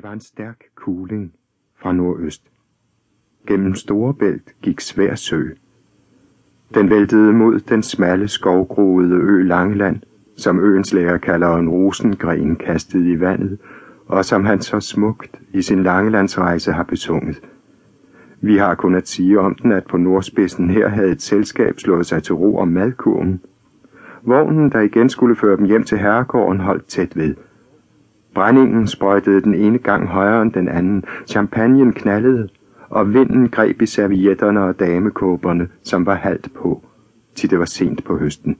Det var en stærk kuling fra nordøst. Gennem Storebælt gik svær sø. Den væltede mod den smalle skovgroede ø Langeland, som øens lærer kalder en rosengren kastet i vandet, og som han så smukt i sin Langelandsrejse har besunget. Vi har kun at sige om den, at på nordspidsen her havde et selskab slået sig til ro om madkurven. Vognen, der igen skulle føre dem hjem til herregården, holdt tæt ved – Brændingen sprøjtede den ene gang højere end den anden, champagnen knaldede, og vinden greb i servietterne og damekåberne, som var halvt på, til det var sent på høsten.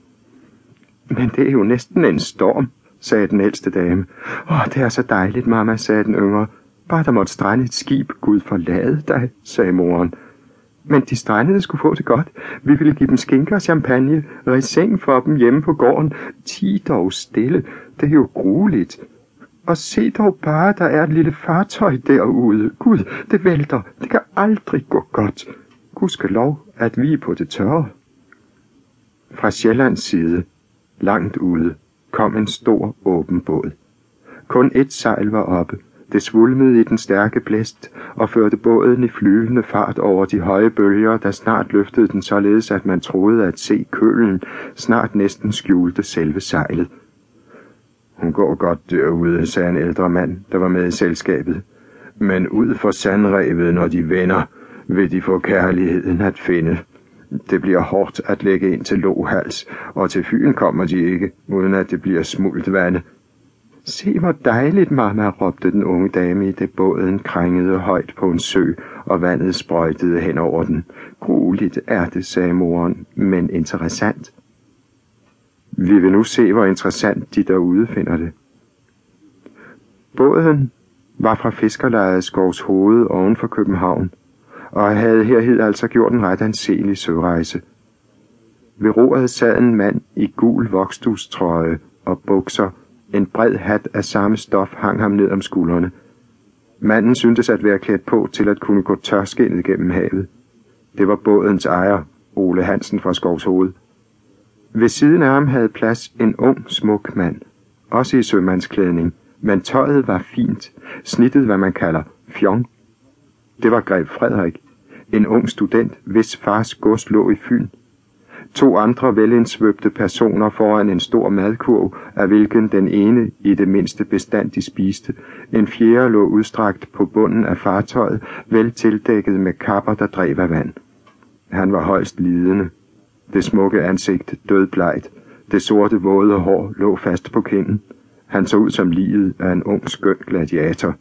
Men det er jo næsten en storm, sagde den ældste dame. Åh, det er så dejligt, mamma, sagde den yngre. Bare der måtte strande et skib, Gud forlade dig, sagde moren. Men de strandede skulle få det godt. Vi ville give dem skinker og champagne, og i seng for dem hjemme på gården. Ti dog stille. Det er jo grueligt. Og se dog bare, der er et lille fartøj derude. Gud, det vælter. Det kan aldrig gå godt. Gud lov, at vi er på det tørre. Fra Sjællands side, langt ude, kom en stor åben båd. Kun et sejl var oppe. Det svulmede i den stærke blæst og førte båden i flyvende fart over de høje bølger, der snart løftede den således, at man troede at se kølen snart næsten skjulte selve sejlet. Hun går godt derude, sagde en ældre mand, der var med i selskabet. Men ud for sandrevet, når de vender, vil de få kærligheden at finde. Det bliver hårdt at lægge ind til lohals, og til Fyn kommer de ikke, uden at det bliver smult vand. Se, hvor dejligt, mamma, råbte den unge dame, i det båden krængede højt på en sø, og vandet sprøjtede hen over den. Grueligt er det, sagde moren, men interessant. Vi vil nu se, hvor interessant de derude finder det. Båden var fra Fiskerlejeskovs Hoved oven for København, og havde herhed altså gjort en ret anselig sørejse. Ved roret sad en mand i gul vokstustrøje og bukser. En bred hat af samme stof hang ham ned om skuldrene. Manden syntes at være klædt på til at kunne gå tørskindet gennem havet. Det var bådens ejer, Ole Hansen fra Skovshoved. Ved siden af ham havde plads en ung, smuk mand, også i sømandsklædning, men tøjet var fint, snittet hvad man kalder fjong. Det var greb Frederik, en ung student, hvis fars gods lå i Fyn. To andre velindsvøbte personer foran en stor madkurv, af hvilken den ene i det mindste bestandig spiste. En fjerde lå udstrakt på bunden af fartøjet, vel tildækket med kapper, der drev af vand. Han var højst lidende. Det smukke ansigt dødblejt. Det sorte våde hår lå fast på kinden. Han så ud som livet af en ung skøn gladiator.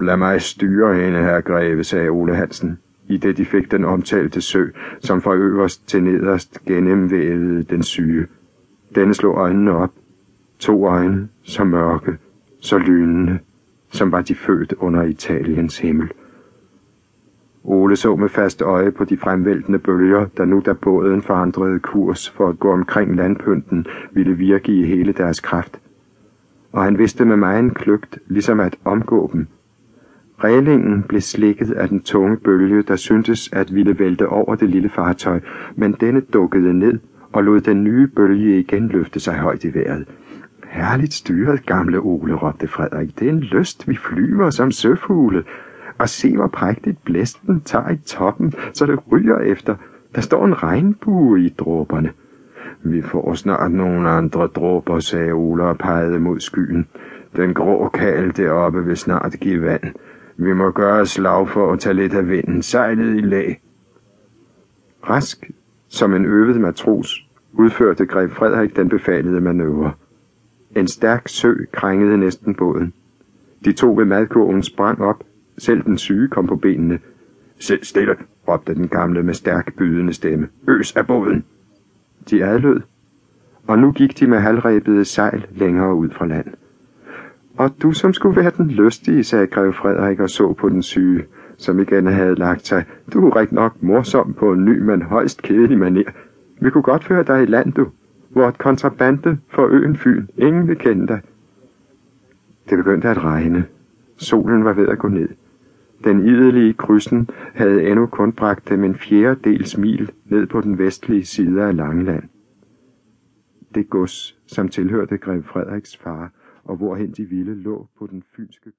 Lad mig styre hende, her greve, sagde Ole Hansen, i det de fik den omtalte sø, som fra øverst til nederst gennemvævede den syge. Denne slog øjnene op. To øjne, så mørke, så lynende, som var de født under Italiens himmel. Ole så med fast øje på de fremvæltende bølger, der nu da båden forandrede kurs for at gå omkring landpynten, ville virke i hele deres kraft. Og han vidste med mig en kløgt, ligesom at omgå dem. Rælingen blev slikket af den tunge bølge, der syntes at ville vælte over det lille fartøj, men denne dukkede ned og lod den nye bølge igen løfte sig højt i vejret. Herligt styret, gamle Ole, råbte Frederik. Det er en lyst, vi flyver som søfugle. Og se, hvor prægtigt blæsten tager i toppen, så det ryger efter. Der står en regnbue i dråberne. Vi får snart nogle andre dråber, sagde Ola og pegede mod skyen. Den grå kal deroppe vil snart give vand. Vi må gøre slag for at tage lidt af vinden, sejlet i lag. Rask, som en øvet matros, udførte greb Frederik den befalede manøvre. En stærk sø krængede næsten båden. De to ved madkurven sprang op, selv den syge kom på benene. Sæt stille, råbte den gamle med stærk bydende stemme. Øs af båden! De adlød, og nu gik de med halvrebede sejl længere ud fra land. Og du som skulle være den lystige, sagde grev Frederik og så på den syge, som igen havde lagt sig. Du er rigtig nok morsom på en ny, men højst kedelig manier. Vi kunne godt føre dig i land, du, hvor et kontrabande for øen Fyn. Ingen vil kende dig. Det begyndte at regne. Solen var ved at gå ned. Den idelige krydsen havde endnu kun bragt dem en fjerdedels mil ned på den vestlige side af Langeland. Det gods, som tilhørte grev Frederiks far, og hvorhen de ville lå på den fynske